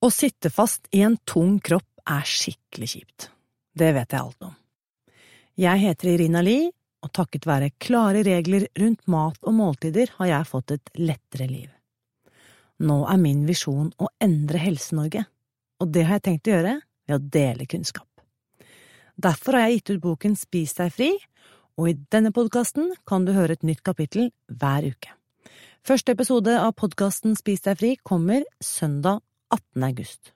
Å sitte fast i en tung kropp er skikkelig kjipt. Det vet jeg alt om. Jeg heter Irina Li, og takket være klare regler rundt mat og måltider har jeg fått et lettere liv. Nå er min visjon å endre Helse-Norge, og det har jeg tenkt å gjøre ved å dele kunnskap. Derfor har jeg gitt ut boken Spis deg fri, og i denne podkasten kan du høre et nytt kapittel hver uke. Første episode av podkasten Spis deg fri kommer søndag 18. august.